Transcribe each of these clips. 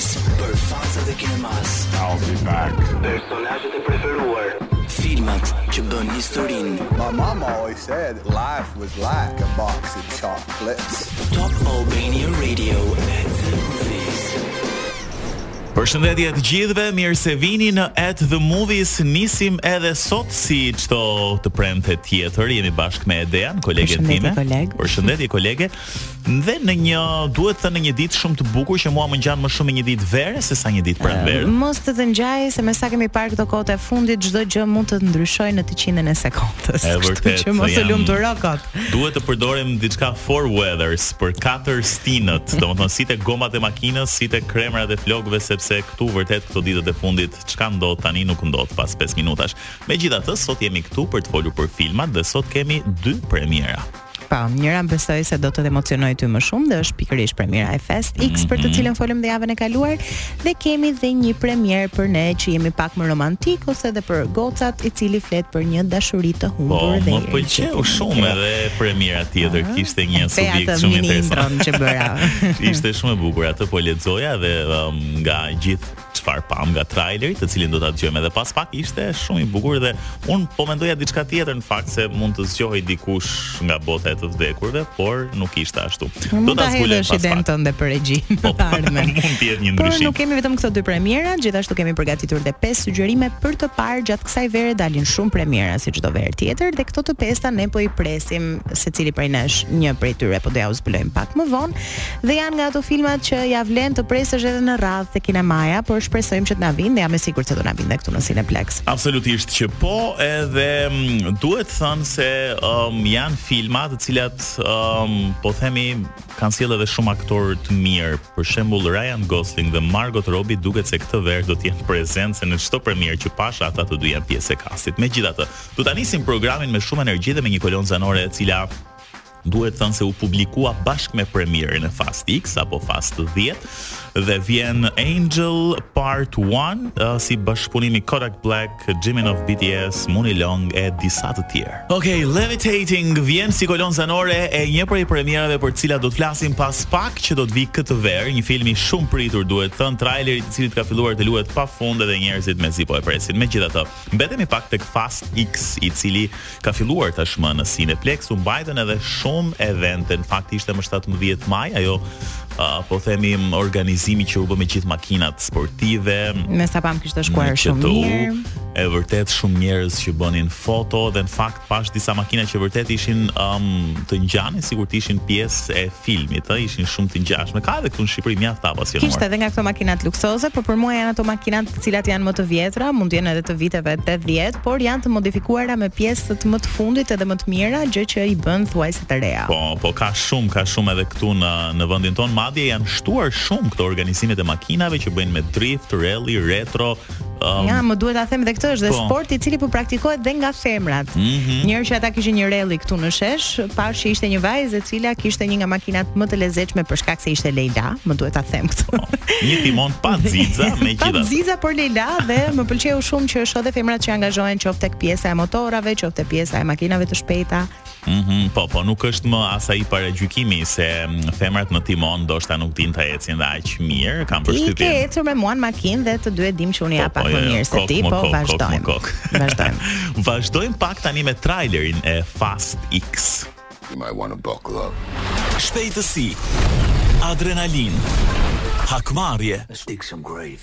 Për fansat e kinemas I'll be back Personazhet e preferuar Filmat që bën historin My mama always said Life was like a box of chocolates Top Albania Radio at the movies Përshëndetje të gjithëve, mirë se vini në At the Movies. Nisim edhe sot si çdo të premte tjetër. Jemi bashkë me Edean, kolegen time. Përshëndetje kolege. Dhe në një, duhet thënë, në një ditë shumë të bukur që mua më ngjan më shumë një ditë vere se sa një ditë pranverë. Uh, mos të të ngjajë se me sa kemi parë këto kohët e fundit çdo gjë mund të ndryshojë në të qindën e sekondës. E vërtet. Që mos të lumturohemi kot. Duhet të përdorim diçka four weathers për katër stinët, domethënë si te gomat e makinës, si te kremrat e flokëve sepse këtu vërtet këto ditët e fundit çka ndodh tani nuk ndodh pas 5 minutash. Megjithatë sot jemi këtu për të folur për filmat dhe sot kemi dy premiera. Po, njëra besoj se do të të emocionojë ty më shumë dhe është pikërisht premiera e Fast X për të mhm. cilën folëm dhe javën e kaluar dhe kemi dhe një premier për ne që jemi pak më romantik ose edhe për gocat i cili flet për një dashuri të humbur po, dhe. Po, më pëlqeu shumë edhe premiera tjetër, kishte një subjekt shumë interesant. Që bëra. Ishte shumë e bukur atë po lexoja dhe um, nga gjithë Çfarë pamë nga traileri, të cilin do ta dëgjojmë edhe pas pak, ishte shumë i bukur dhe un po mendoja diçka tjetër në fakt se mund të zgjohej dikush nga bota e të vdekurve, por nuk ishte ashtu. Do ta zbulojmë pas pak. Mundësi tënde për regji. Po, po mund të jetë një ndryshim. Por nuk kemi vetëm këto dy premiera, gjithashtu kemi përgatitur edhe pesë sugjerime për të parë gjatë kësaj vere dalin shumë premiera si çdo verë tjetër dhe këto të pesta ne po i presim secili prej nesh një prej tyre, po do jua zbulojmë pak më vonë. Dhe janë nga ato filmat që ja vlen të presësh edhe në radhë te kinemaja, por shpresojmë që të na vinë dhe jam e sigurt se do na vinë dhe këtu në Cineplex. Absolutisht që po, edhe mm, duhet thënë se um, janë filma të cilat um, po themi kanë sjellë edhe shumë aktorë të mirë. Për shembull Ryan Gosling dhe Margot Robbie duket se këtë verë do të jenë prezent se në çdo premierë që pasha ata të dy janë pjesë e kastit. Megjithatë, do ta nisim programin me shumë energji dhe me një kolonë zanore e cila Duhet thënë se u publikua bashkë me premierën e Fast X apo Fast 10 dhe vjen Angel Part 1 uh, si bashkëpunim i Kodak Black, Jimin of BTS, Muni Long e disa të tjerë. Okej, okay, Levitating vjen si kolon zanore e një prej premierave për të cilat do të flasim pas pak që do të vijë këtë verë, një film i shumëpritur duhet thënë, traileri i të cilit ka filluar të luhet pafund edhe njerëzit mezi po e presin. Megjithatë, Mbetemi pak tek Fast X, i cili ka filluar tashmë në Cineplex, u mbajtën edhe shumë evente. Në fakt ishte më 17 maj, ajo uh, po themi organizimi që u bë me gjithë makinat sportive. Me sa pam kishte shkuar shumë mirë. E vërtet shumë njerëz që bënin foto dhe në fakt Pashë disa makina që vërtet ishin um, të ngjanin sikur të ishin pjesë e filmit, ë, ishin shumë të ngjashme. Ka edhe këtu në Shqipëri mjaft të apasionuar. Kishte edhe nga këto makinat luksoze, por për mua janë ato makinat të cilat janë më të vjetra, mund të jenë edhe të viteve 80, por janë të modifikuara me pjesët më të fundit edhe më të mira, gjë që i bën thuajse të reja. Po, po ka shumë, ka shumë edhe këtu në në vendin tonë. Madje janë shtuar shumë këto organizimet e makinave që bëjnë me drift, rally, retro, Um, ja, më duhet ta them dhe këtë është dhe po. sporti i cili po praktikohet dhe nga femrat. Mm -hmm. Një herë që ata kishin një rally këtu në shesh, pashë që ishte një vajzë e cila kishte një nga makinat më të lezetshme për shkak se ishte lejla, më duhet ta them këtë. Po, një timon pa xixa me gjithë. Pa xixa por lejla dhe më pëlqeu shumë që shoh dhe femrat që angazhohen qoftë tek pjesa e motorrave, qoftë pjesa e makinave të shpejta. Mm -hmm, po, po, nuk është më as ai paragjykimi se mm, femrat në timon ndoshta nuk dinë të ecin dhe aq mirë, kam përshtypjen. Ti ke ecur me mua në makinë dhe të dy e dimë që unë po, ja po, pak më jo, jo, mirë se ti, po vazhdojmë. Vazhdojmë. Vazhdojmë pak tani me trailerin e Fast X. You might want to buckle up. Shpejtësi. Adrenalinë. Hakmarrje. Let's dig some graves.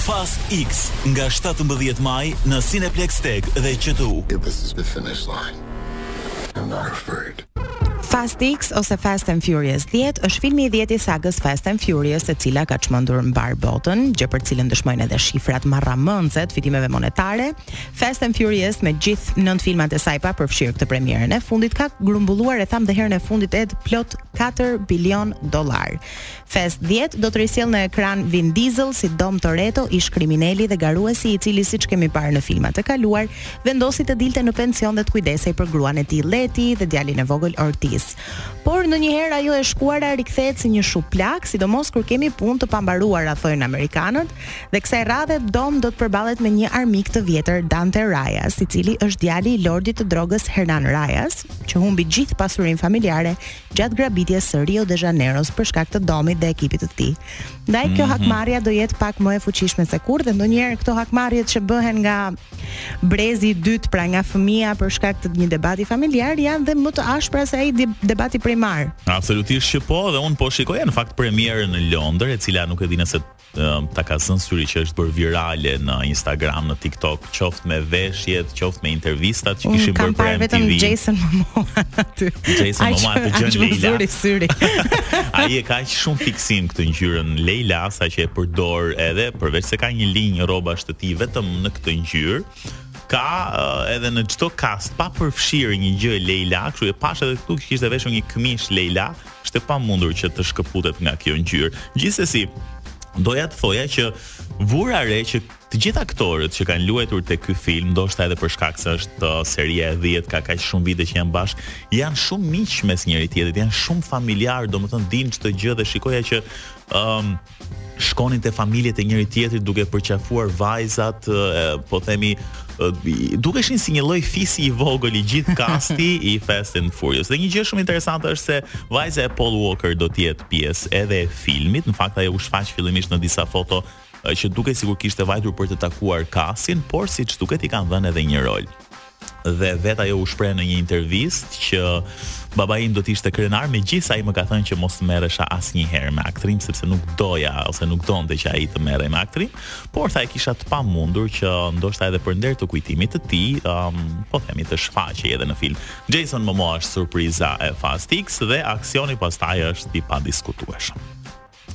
Fast X nga shtatëmbëdhjetë maj në Cineplexx TEG dhe QTU. Fast X ose Fast and Furious 10 është filmi i 10 i sagës Fast and Furious, e cila ka çmendur mbarë botën, gjë për të cilën dëshmojnë edhe shifrat marramendëse të fitimeve monetare. Fast and Furious me gjithë nëntë filmat e saj pa përfshirë këtë premierën e fundit ka grumbulluar e thamë dhe herën e fundit edhe plot 4 bilion dollarë. Fast dhjetë do të risjellë në ekran Vin Diesel si Dom Toretto, ish-krimineli dhe garuesi i cili siç kemi parë në filmat e kaluar, vendosi të dilte në pension dhe të kujdesej për gruan e tij Letty dhe djalin e vogël Ortiz. Por ndonjëherë ajo e shkuara rikthehet si një shuplakë, sidomos kur kemi punë të pambaruara, thonë amerikanët, dhe kësaj radhe Dom do të përballet me një armik të vjetër Dante Reyes, i cili është djali i lordit të drogës Hernan Reyes, që humbi gjithë pasurinë familjare gjatë grabitjes së Rio de Janeiros për shkak të Domit dhe ekipit të tij. Ndaj kjo mhm. hakmarrja do jetë pak më e fuqishme se kurrë dhe ndonjëherë këto hakmarrje që bëhen nga brezi i dytë, pra nga fëmija për shkak të një debati familjar janë dhe më të ashpra se ai debati primar. Absolutisht që po, dhe unë po shikoja në fakt premierën në Londër, e cila nuk e di nëse ta ka zënë syri që është bërë virale në Instagram, në TikTok, qoftë me veshjet, qoftë me intervistat që kishin bërë për MTV. Unë kam parë vetëm Jason Momoa aty. Jason Momoa te gjëja lejla. Ai zuri syri. Ai e ka aq shumë fiksim këtë ngjyrën lejla, saqë e përdor edhe, përveç se ka një linjë rrobash të tij vetëm në këtë ngjyrë, ka uh, edhe në çdo kast ka përfshirë një gjë lejla, kështu e pashë edhe këtu që kishte veshur një këmishë lejla, Është e pamundur që të shkëputet nga kjo ngjyrë. Gjithsesi, doja të thoja që vura re që të gjithë aktorët që kanë luajtur te ky film, ndoshta edhe për shkak se është uh, seria e 10 ka kaq shumë vite që janë bashkë, janë shumë miq mes njëri tjetrit, janë shumë familjarë, domethënë dinë çdo gjë dhe shikoja që ëm um, shkonin te familjet e njëri tjetrit duke përqafuar vajzat, po themi dukeshin si një lloj fisi i vogël i gjithë kasti i Fast and Furious. Dhe një gjë shumë interesante është se vajza e Paul Walker do të jetë pjesë edhe e filmit. Në fakt ajo u shfaq fillimisht në disa foto që dukej sikur kishte vajtur për të takuar kastin, por siç duket i kanë dhënë edhe një rol. dhe vetë ajo u shpreh në një intervistë që babai im do të ishte krenar, megjithëse ai më ka thënë që mos të merresha asnjëherë me aktrim sepse nuk doja ose nuk donte që ai të merrej me aktrim, por tha e kisha të pamundur që ndoshta edhe për nder të kujtimit të tij, um, po themi të shfaqej edhe në film. Jason Momoa është surpriza e Fast X dhe aksioni pastaj është i padiskutueshëm.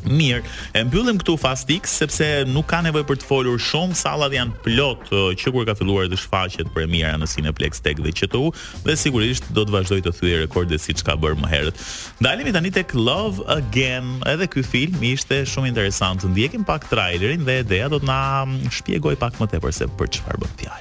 Mirë, e mbyllim këtu Fast X sepse nuk ka nevojë për të folur shumë, sallat janë plot që kur ka filluar të shfaqet premiera në Cineplexx TEG dhe QTU dhe sigurisht do të vazhdojë të thyejë rekorde siç ka bërë më herët. Ndalemi tani tek Love Again. Edhe ky film ishte shumë interesant. Ndjekim pak trailerin dhe Edea do të na shpjegojë pak më tepër se për çfarë bën fjalë.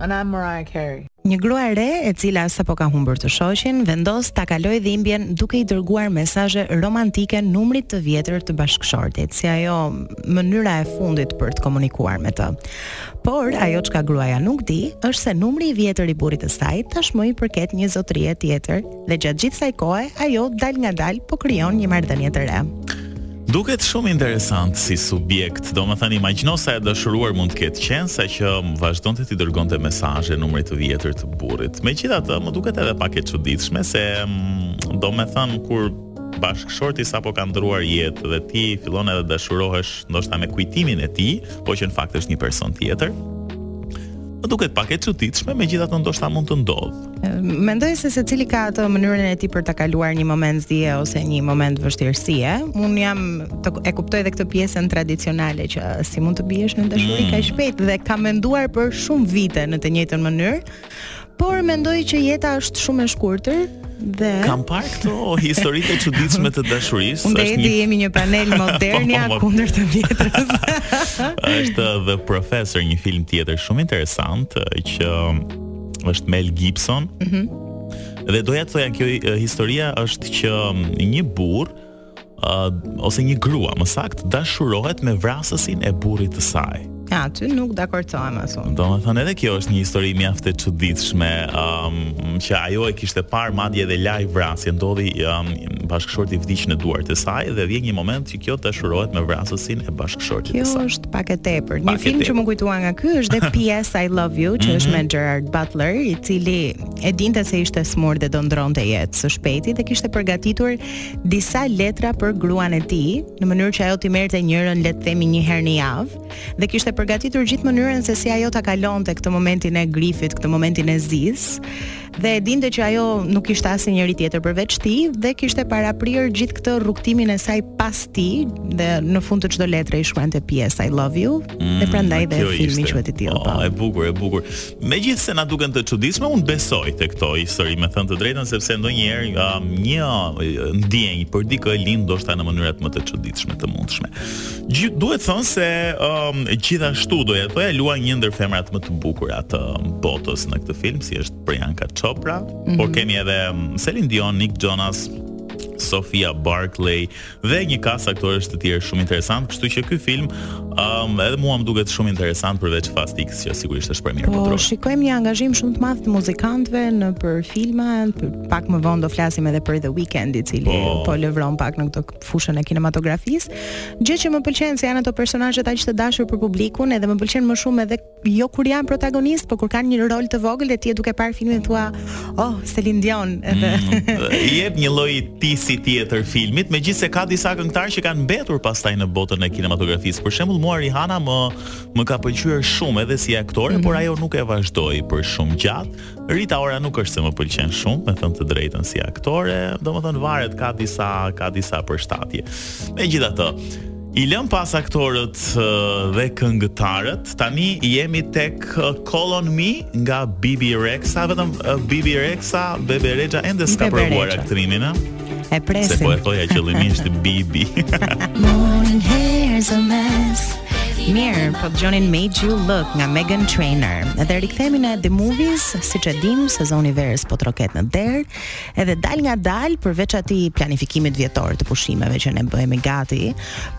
And I'm Mariah Carey. Një grua e re, e cila sapo ka humbur të shoqin, vendos ta kalojë dhimbjen duke i dërguar mesazhe romantike numrit të vjetër të bashkëshortit, si ajo mënyra e fundit për të komunikuar me të. Por ajo çka gruaja nuk di, është se numri i vjetër i burrit të saj tashmë i përket një zotërie tjetër, dhe gjatë gjithë kësaj kohe ajo dalëngadalë po krijon një marrëdhënie të re. Duket shumë interesant si subjekt. Domethënë, imagjino sa e dashuruar mund të ketë qenë, saqë vazhdonte t'i dërgonte mesazhe numrit të vjetër të burrit. Megjithatë, më duket edhe pak e çuditshme, se mm, domethënë, kur bashkëshorti sapo ka ndërruar jetë dhe ti fillon edhe dashurohesh ndoshta me kujtimin e tij, po që në fakt është një person tjetër, më duket pak e çuditshme, megjithatë ndoshta mund të ndodhë. Mendoj se secili ka atë mënyrën e tij për ta kaluar një moment zie ose një moment vështirësie. Unë jam të, e kuptoj edhe këtë pjesën tradicionale që si mund të biesh në dashuri mm. kaq shpejt dhe kam menduar për shumë vite në të njëjtën mënyrë. Por mendoj që jeta është shumë e shkurtër dhe kam parë këto historitë e çuditshme të dashurisë. Unë dhe një... jemi një panel modern ja po, po, po. kundër të vjetrës. është The Professor, një film tjetër shumë interesant që është Mel Gibson. Ëh. Mm -hmm. Dhe doja të thoja kjo historia është që një burrë uh, ose një grua, më saktë, dashurohet me vrasësin e burrit të saj. Ja, aty nuk dakortohem as unë. Domethënë edhe kjo është një histori mjaft e çuditshme, ëm um, që ajo e kishte parë madje edhe live vrasje, ndodhi um, bashkëshorti i vdiq në duart e saj dhe vjen një moment Kjo dashurohet me vrasësin e bashkëshortit të saj. Kjo është pak e tepër. Një film që m'u kujtua nga ky është dhe PS I Love You, që është me mhm. Gerard Butler, i cili e dinte se ishte sëmurë dhe do ndërronte jetë së shpejti dhe kishte përgatitur disa letra për gruan e tij, në mënyrë që ajo t'i merrte njërën le të themi një herë në javë dhe kishte përgatitur gjithë mënyrën se si ajo ta kalonte këtë momentin e grifit, këtë momentin e zisë. dhe e dinte që ajo nuk kishte asnjë njeri tjetër përveç tij dhe kishte paraprirë gjithë këtë rrugtimin e saj pas tij dhe në fund të çdo letre i shkruante PS I love you mm, dhe prandaj dhe filmi quhet i tillë. Po, oh, e bukur, e bukur. Megjithëse na duken të çuditshme, unë besoj te këto histori, me thënë të drejtën, sepse ndonjëherë um, një ndjenjë për dikë lind ndoshta në mënyrat më të çuditshme të mundshme. Gjith, duhet thënë se um, gjithashtu do jetë, po ja, luan një ndër femrat më të bukura të botës në këtë film, siç është Priyanka Chopra, mm -hmm. por mhm. kemi edhe um, Celine Dion, Nick Jonas, Sofia Barclay dhe një kast aktorësh të tjerë shumë interesantë, kështu që ky film um, edhe mua më duket shumë interesant përveç Fast X që sigurisht është premierë po. Po shikojmë një angazhim shumë të madh të muzikantëve nëpër filma, për pak më vonë do flasim edhe për The Weeknd i cili po, po lëvron pak në këtë fushën e kinematografisë, gjë që më pëlqen se janë ato personazhet aq të dashur për publikun, edhe më pëlqen më shumë edhe jo kur janë protagonistë, por kur kanë një rol të vogël dhe ti je duke parë filmin thua, "Oh, Celine Dion." Edhe mm, i jep një lloj tisi tjetër filmit, megjithëse ka disa këngëtarë që kanë mbetur pastaj në botën e kinematografisë. Për shembull, mua Rihanna më më ka pëlqyer shumë edhe si aktore, mm -hmm. por ajo nuk e vazhdoi për shumë gjatë. Rita Ora nuk është se më pëlqen shumë, me thënë të drejtën si aktore, domethënë varet ka disa ka disa përshtatje. Megjithatë, i lëmë pas aktorët dhe këngëtarët, tani jemi tek Call on Me nga Bebe Rexha, vetëm Bebe Rexha, Bebe Rexha ende s'ka provuar aktrimin, a? E presim. Se po e thoja qëllimisht Bibi. Morning here's a mess. Mirë, po dëgjonim Made You Look nga Meghan Trainor Edhe rikthehemi në The Movies, siç e dimë, sezoni i verës po troket në derë Edhe dalëngadalë, përveç atij planifikimit vjetor të pushimeve që ne bëhemi gati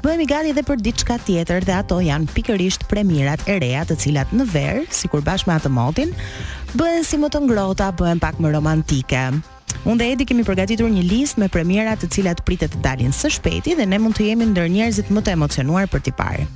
Bëhemi gati edhe për diçka tjetër dhe ato janë pikërisht premierat e reja të cilat në verë, sikur bashkë me atë motin Bëhen si më të ngrohta, bëhen pak më romantike Unë dhe Edi kemi përgatitur një listë me premiera të cilat pritet të dalin së shpejti dhe ne mund të jemi ndër njerëzit më të emocionuar për t'i parë.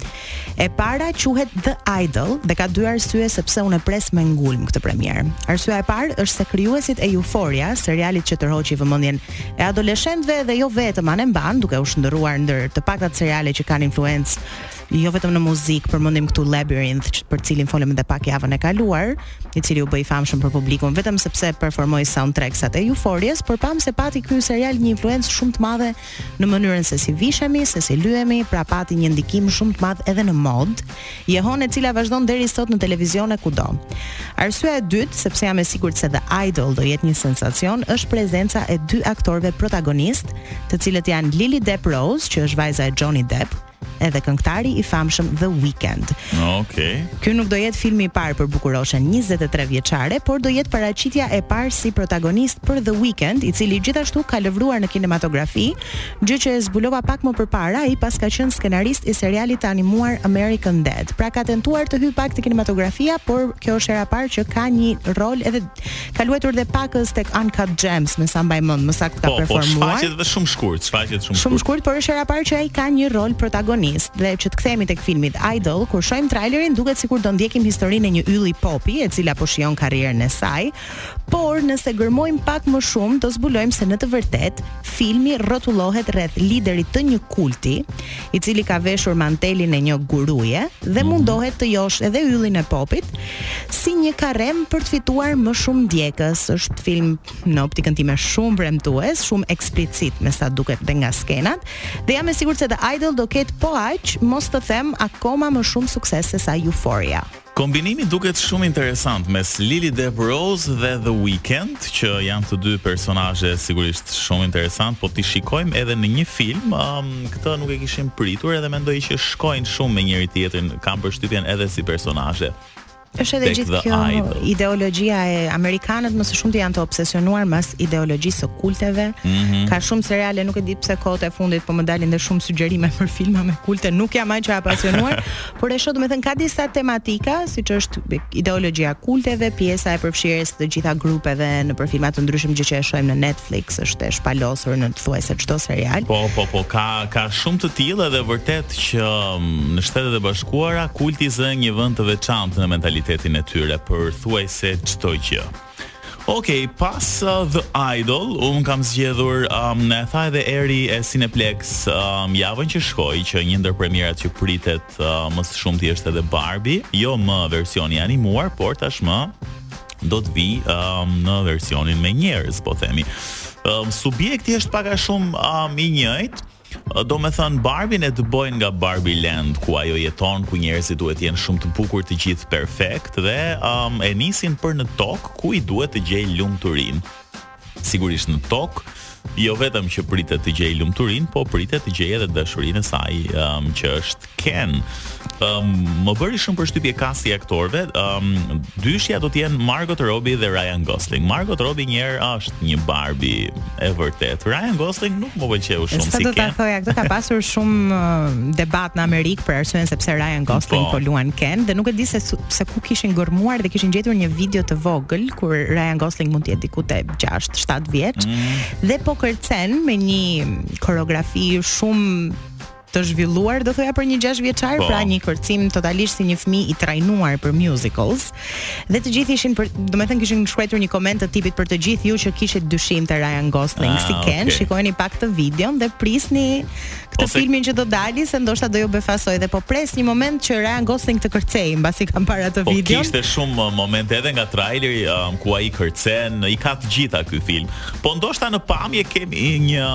E para quhet The Idol dhe ka dy arsye sepse unë e pres me ngulm këtë premierë. Arsyeja e parë është se krijuesit e Euphoria, serialit që tërhoqi vëmendjen e adoleshentëve dhe jo vetëm anembanë duke u shndërruar ndër të paktat seriale që kanë influencë jo vetëm në muzikë, përmendim këtu Labyrinth, që për të cilin folëm edhe pak javën e kaluar, i cili u bë i famshëm për publikun vetëm sepse performoi soundtracks-at e Euphoria-s, por pamë se pati ky serial një influencë shumë të madhe në mënyrën se si vishemi, se si lyhemi, pra pati një ndikim shumë të madh edhe në modë, jehonë e cila vazhdon deri sot në televizion e kudo. Arsyeja e dytë, sepse jam e sigurt se The Idol do jetë një sensacion, është prezenca e dy aktorëve protagonistë, të cilët janë Lily Depp Rose, që është vajza e Johnny Depp, edhe këngëtari i famshëm The Weeknd. Okej. Ky nuk do jetë filmi i parë për bukuroshen 23 vjeçare, por do jetë paraqitja e parë si protagonist për The Weeknd, i cili gjithashtu ka lëvruar në kinematografi, gjë që e zbulova pak më përpara, ai paska qenë skenarist i serialit të animuar American Dad. Pra ka tentuar të hyjë pak te kinematografia, por kjo është hera e parë që ka një rol edhe Ka luajtur dhe pakëz tek Uncut Gems, me sa mbaj mend, më saktë ka po, po performuar. Po, shfaqet dhe shumë shkurt, shfaqet shumë shkurt. Shumë shkurt, por është hera e parë që ai ka një rol protagonist dhe që të kthehemi tek filmi The Idol, kur shohim trailerin duket sikur do ndjekim historinë e një ylli popi, e cila po shijon karrierën e saj. Por nëse gërmojmë pak më shumë, do zbulojmë se në të vërtetë filmi rrotullohet rreth liderit të një kulti, i cili ka veshur mantelin e një guruje dhe mhm. mundohet të joshë edhe yllin e popit si një karrem për të fituar më shumë ndjekës. Është film në optikën time shumë premtues, shumë eksplicit me sa duket dhe nga skenat. Dhe jam e sigurt se The Idol do ketë po aq, mos të them akoma më shumë sukses se sa Euphoria. Kombinimi duket shumë interesant mes Lily Depp Rose dhe The Weeknd, që janë të dy personazhe sigurisht shumë interesant, po t'i shikojmë edhe në një film, um, këtë nuk e kishim pritur edhe mendoj që shkojnë shumë me njëri tjetrin, kam përshtypjen edhe si personazhe. Është edhe gjithë kjo ideologjia e amerikanët më së shumti janë të obsesionuar mas ideologjisë së kulteve. Mm -hmm. Ka shumë seriale, nuk e di pse kohët e fundit po më dalin dhe shumë sugjerime për filma me kulte. Nuk jam aq e apasionuar, Por e shoh, domethënë ka disa tematika, siç është ideologjia e kulteve, pjesa e përfshirjes së të gjitha grupeve nëpër filma të ndryshëm gjë që e shohim në Netflix, është e shpalosur në thuajse çdo serial. Po, po, po, ka ka shumë të tillë dhe vërtet që mm, në Shtetet e Bashkuara kulti zë një vend të veçantë në mentalitetin e tyre për thuajse çdo gjë. Ok, pas uh, The Idol, unë kam zgjedhur, um, e tha edhe Eri e Cineplexx um, javën që shkoi, që një ndër premierat që pritet uh, më së shumti është edhe Barbie, jo më versioni i animuar, por tashmë do të vijë um, në versionin me njerëz, po themi. Um, subjekti është pak a shumë um, i njëjtë, Domethënë Barbin e dëbojnë nga Barbie Land ku ajo jeton, ku njerëzit duhet të jenë shumë të bukur, të gjithë perfekt dhe um, e nisin për në tokë ku i duhet të gjejë lumturinë. Sigurisht në tokë jo vetëm që pritet të gjejë lumturinë, po pritet të gjejë edhe dashurinë e saj, um, që është Ken. Um, më bëri shumë përshtypje kasti i aktorëve. Um, dyshja do të jenë Margot Robbie dhe Ryan Gosling. Margot Robbie një herë është një Barbie e vërtetë. Ryan Gosling nuk më pëlqeu shumë si Ken. Sa do ta thoja, këto ka pasur shumë debat në Amerikë për arsyen sepse Ryan Gosling po, po luan Ken dhe nuk e di se se ku kishin gërmuar dhe kishin gjetur një video të vogël kur Ryan Gosling mund të jetë diku te 6-7 vjeç mm. dhe po kërcen me një koreografi shumë të zhvilluar, do thoja për një 6 vjeçar, po. pra një kërcim totalisht si një fëmijë i trajnuar për musicals. Dhe të gjithë ishin për, domethënë kishin shkruar një koment të tipit për të gjithë ju që kishit dyshim te Ryan Gosling ah, si Ken, okay. shikojeni pak këtë videon dhe prisni këtë Ose... filmin që do dalë se ndoshta do ju befasojë dhe po pres një moment që Ryan Gosling të kërcejë mbasi kam parë atë po, videon. Po kishte shumë uh, momente edhe nga traileri um, ku ai kërcen, i ka të gjitha ky film. Po ndoshta në pamje kemi një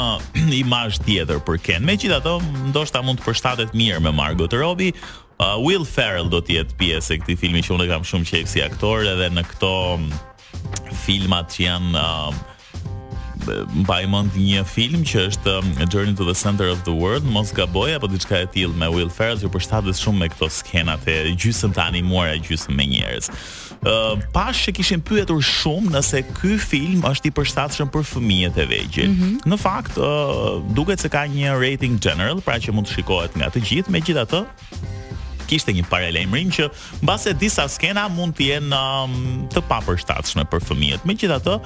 imazh tjetër për Ken. Megjithatë, ndoshta mund të përshtatet mirë me Margot Robbie. Uh, Will Ferrell do të jetë pjesë e këtij filmi që unë e kam shumë qejf si aktor edhe në këto mm, filmat që janë uh, mbaj mend një film që është um, Journey to the Center of the World, mos gaboj, apo diçka e tillë me Will Ferrell që përshtatet shumë me këto skenat e gjysmë të animuara e gjysmë me njerëz. uh, pashë që kishin pyetur shumë nëse ky film është i përshtatshëm për fëmijët e vegjël. Mm -hmm. Në fakt, uh, duket se ka një rating general, pra që mund të shikohet nga të gjithë, megjithatë kishte një paralajmërim që mbase disa skena mund të jenë um, të papërshtatshme për fëmijët. Megjithatë,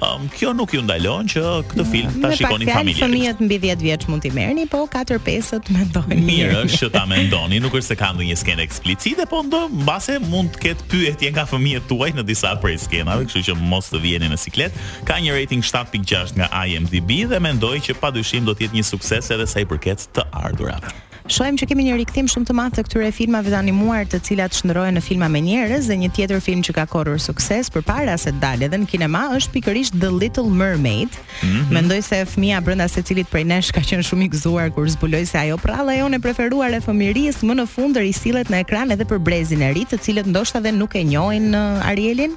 um, kjo nuk ju ndalon që këtë mm, film ta shikoni familjarisht. Fëmijët mbi 10 vjeç mund t'i merrni, po 4-5 ta mendojnë. Mirë është që ta mendoni, nuk është se ka ndonjë skenë eksplicite po ndo mbase mund të ketë pyetje nga fëmijët tuaj në disa prej skenave, kështu që mos të viheni në siklet. Ka një rating 7.6 nga IMDb dhe mendoj që padyshim do të jetë një sukses edhe sa i përket të ardhurave. Shohim që kemi një rikthim shumë të madh të këtyre filmave të animuar, të cilat shndërrohen në filma me njerëz dhe një tjetër film që ka korrur sukses përpara se të dalë edhe në kinema është pikërisht The Little Mermaid. Mm -hmm. Mendoj se fëmija brenda secilit prej nesh ka qenë shumë i gëzuar kur zbuloi se ajo pralla jonë e preferuar e fëmijërisë më në fund risillet në ekran edhe për brezin e ri, të cilët ndoshta dhe nuk e njohin uh, Arielin.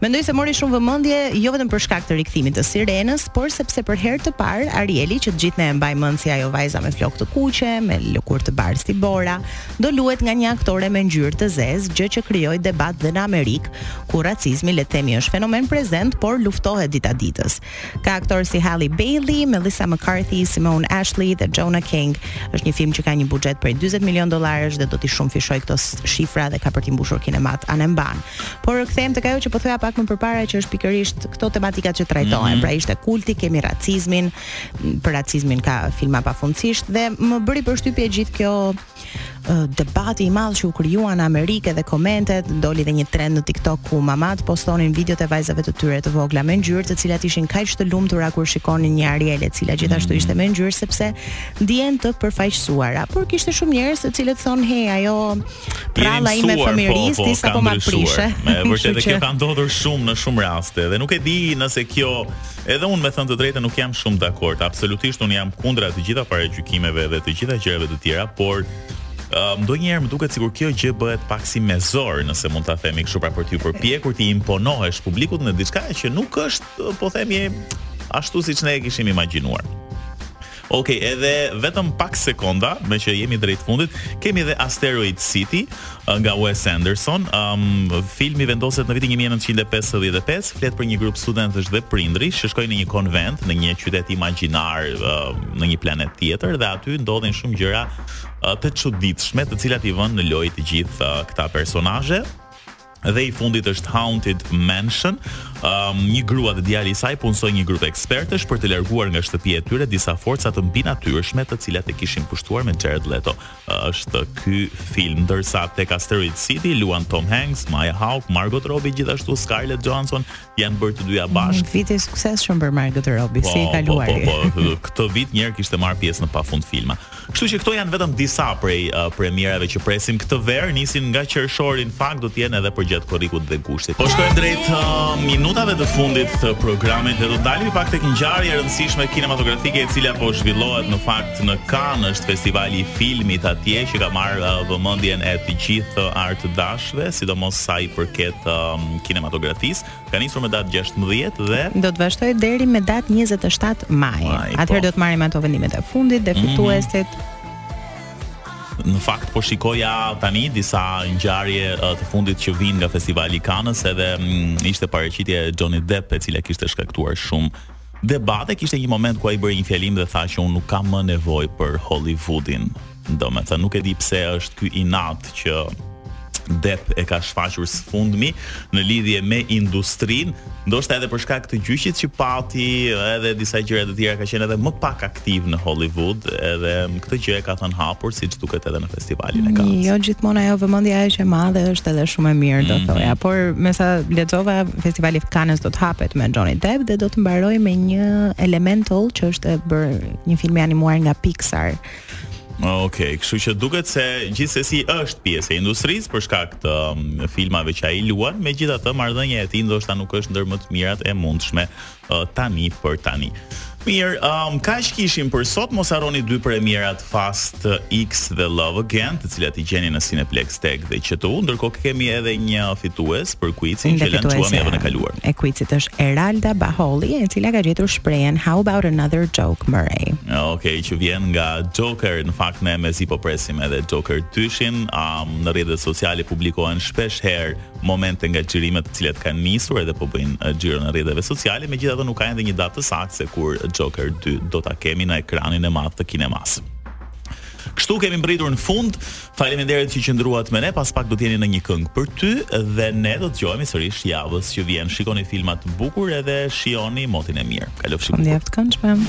Mendoj se mori shumë vëmendje jo vetëm për shkak të rikthimit të Sirenës, por sepse për herë të parë Arieli që të gjithë ne e mbajmë mend si ajo vajza me flokë të kuqe, me lëkurë të bardhë si bora, do luhet nga një aktore me ngjyrë të zezë, gjë që krijoi debat dhe në Amerikë, ku racizmi le të themi është fenomen prezent, por luftohet dita ditës. Ka aktorë si Halle Bailey, Melissa McCarthy, Simone Ashley dhe Jonah King. Është një film që ka një buxhet prej 40 milion dollarësh dhe do t'i shumëfishojë këto shifra dhe ka për t'i mbushur kinemat anembanë. Por kthehem tek ajo që po thoja pak më përpara që është pikërisht këto tematikat që trajtohen. Mm -hmm. Pra ishte kulti, kemi racizmin, për racizmin ka filma pafundësisht dhe më bëri përshtypje gjithë kjo uh, debati i madh që u krijua në Amerikë dhe komentet, doli dhe një trend në TikTok ku mamatë postonin videot e vajzave të tyre të vogla me ngjyrë, të cilat ishin kaq të lumtura kur shikonin një Ariel e cila gjithashtu mm. ishte me ngjyrë sepse ndihen të përfaqësuara. Por kishte shumë njerëz të cilët thonë, "Hey, ajo pralla ime po, fëmijërisë po, sapo ma prishe." Me vërtetë kjo ka ndodhur shumë në shumë raste dhe nuk e di nëse kjo Edhe unë me thënë të drejtën nuk jam shumë dakord. Absolutisht unë jam kundra të gjitha paragjykimeve dhe të gjitha gjërave të tjera, por uh, ndonjëherë më duket sikur kjo gjë bëhet pak si me zor, nëse mund ta themi kështu pra për t'u përpjekur t'i imponohesh publikut në diçka që nuk është, po themi, ashtu siç ne e kishim imagjinuar. Ok, edhe vetëm pak sekonda, meqë jemi drejt fundit, kemi edhe Asteroid City uh, nga Wes Anderson. Um, filmi vendoset në vitin 1955, flet për një grup studentësh dhe prindërish që shkojnë në një konvent në një qytet imagjinar uh, në një planet tjetër dhe aty ndodhin shumë gjëra uh, të çuditshme, të cilat i vënë në lojë të gjithë uh, këta personazhe. Dhe i fundit është Haunted Mansion. Um, një grua dhe djali i saj punësojnë një grup ekspertësh për të larguar nga shtëpia e tyre disa forca të mbinatyrshme të cilat e kishin pushtuar me Jared Leto. Është ky film ndërsa tek Asteroid City luan Tom Hanks, Maya Hawke, Margot Robbie gjithashtu Scarlett Johansson, Janë bërë të dyja bashkë. Vit i suksesshëm për Margot Robbie, po, si i kaluari. Po, po, po, këtë vit njëherë kishte marrë pjesë në pafund filma. Kështu që këto janë vetëm disa prej uh, premierave që presim këtë verë, nisin nga qershori në fakt do të jenë edhe përgjatë korrikut dhe gushtit. Po shkojmë drejt uh, minutave të fundit të programit dhe do të ndalim pak tek ngjarja e rëndësishme kinematografike e cila po zhvillohet në fakt në Cannes, është festivali i filmit atje që ka marrë uh, vëmendjen e të gjithë uh, artëdash Dhe sidomos sa i përket um, kinematografisë, ka nisur me datë 16 dhe do të vazhdojë deri me datë 27 maj. maj po. Atëherë po. do të marrim ato vendimet e fundit dhe mhm. fituesit. Mm -hmm në fakt po shikoja tani disa ngjarje të fundit që vijnë nga festivali i Kanës edhe mm, ishte paraqitja e Johnny Depp e cila kishte shkaktuar shumë debate, kishte një moment ku ai bëri një fjalim dhe tha që unë nuk kam më nevojë për Hollywoodin. Domethënë, nuk e di pse është ky inat që Depp e ka shfaqur së fundmi në lidhje me industrinë, ndoshta edhe për shkak të gjyqit që pati, edhe disa gjëra të tjera ka qenë edhe më pak aktiv në Hollywood, edhe këtë gjë e ka thënë hapur siç duket edhe në festivalin e Cannes. Jo gjithmonë ajo vëmendja aq e madhe, është edhe shumë e mirë, do mhm. thoja, mm -hmm. por me sa lexova festivali i Cannes do të hapet me Johnny Depp dhe do të mbarojë me një Elemental që është bërë një film i animuar nga Pixar. Okej, kështu që duket se gjithsesi është pjesë e industrisë për shkak të um, filmave që ai luan, megjithatë marrëdhënia e tij ndoshta nuk është ndër më të mirat e mundshme uh, tani për tani. Mirë, um, kaq kishim për sot, mos harroni dy premierat Fast X dhe Love Again, të cilat i gjeni në Cineplex TEG dhe QTU, ndërkohë kemi edhe një fitues për kuizin që lançuam javën e kaluar. E kuizit është Eralda Baholli, e cila ka gjetur shprehjen How about another joke Murray. Okej, që vjen nga Joker, në fakt ne mezi po presim edhe Joker dyshin, um, në rrjetet sociale publikohen shpesh herë momente nga xhirimet të cilat kanë nisur edhe po bëjnë uh, xhiron e rrjeteve sociale, megjithatë nuk ka ende një datë të saktë se kur Joker 2 do ta kemi në ekranin e madh të kinemasë. Kështu kemi mbërritur në fund, Faleminderit që qëndruat me ne, pas pak do të jeni në një këngë për ty dhe ne do të dëgjohemi sërisht javën që vjen. Shikoni filma të bukur edhe shijoni motin e mirë. Kalofshi bukur. Faleminderit këndshëm.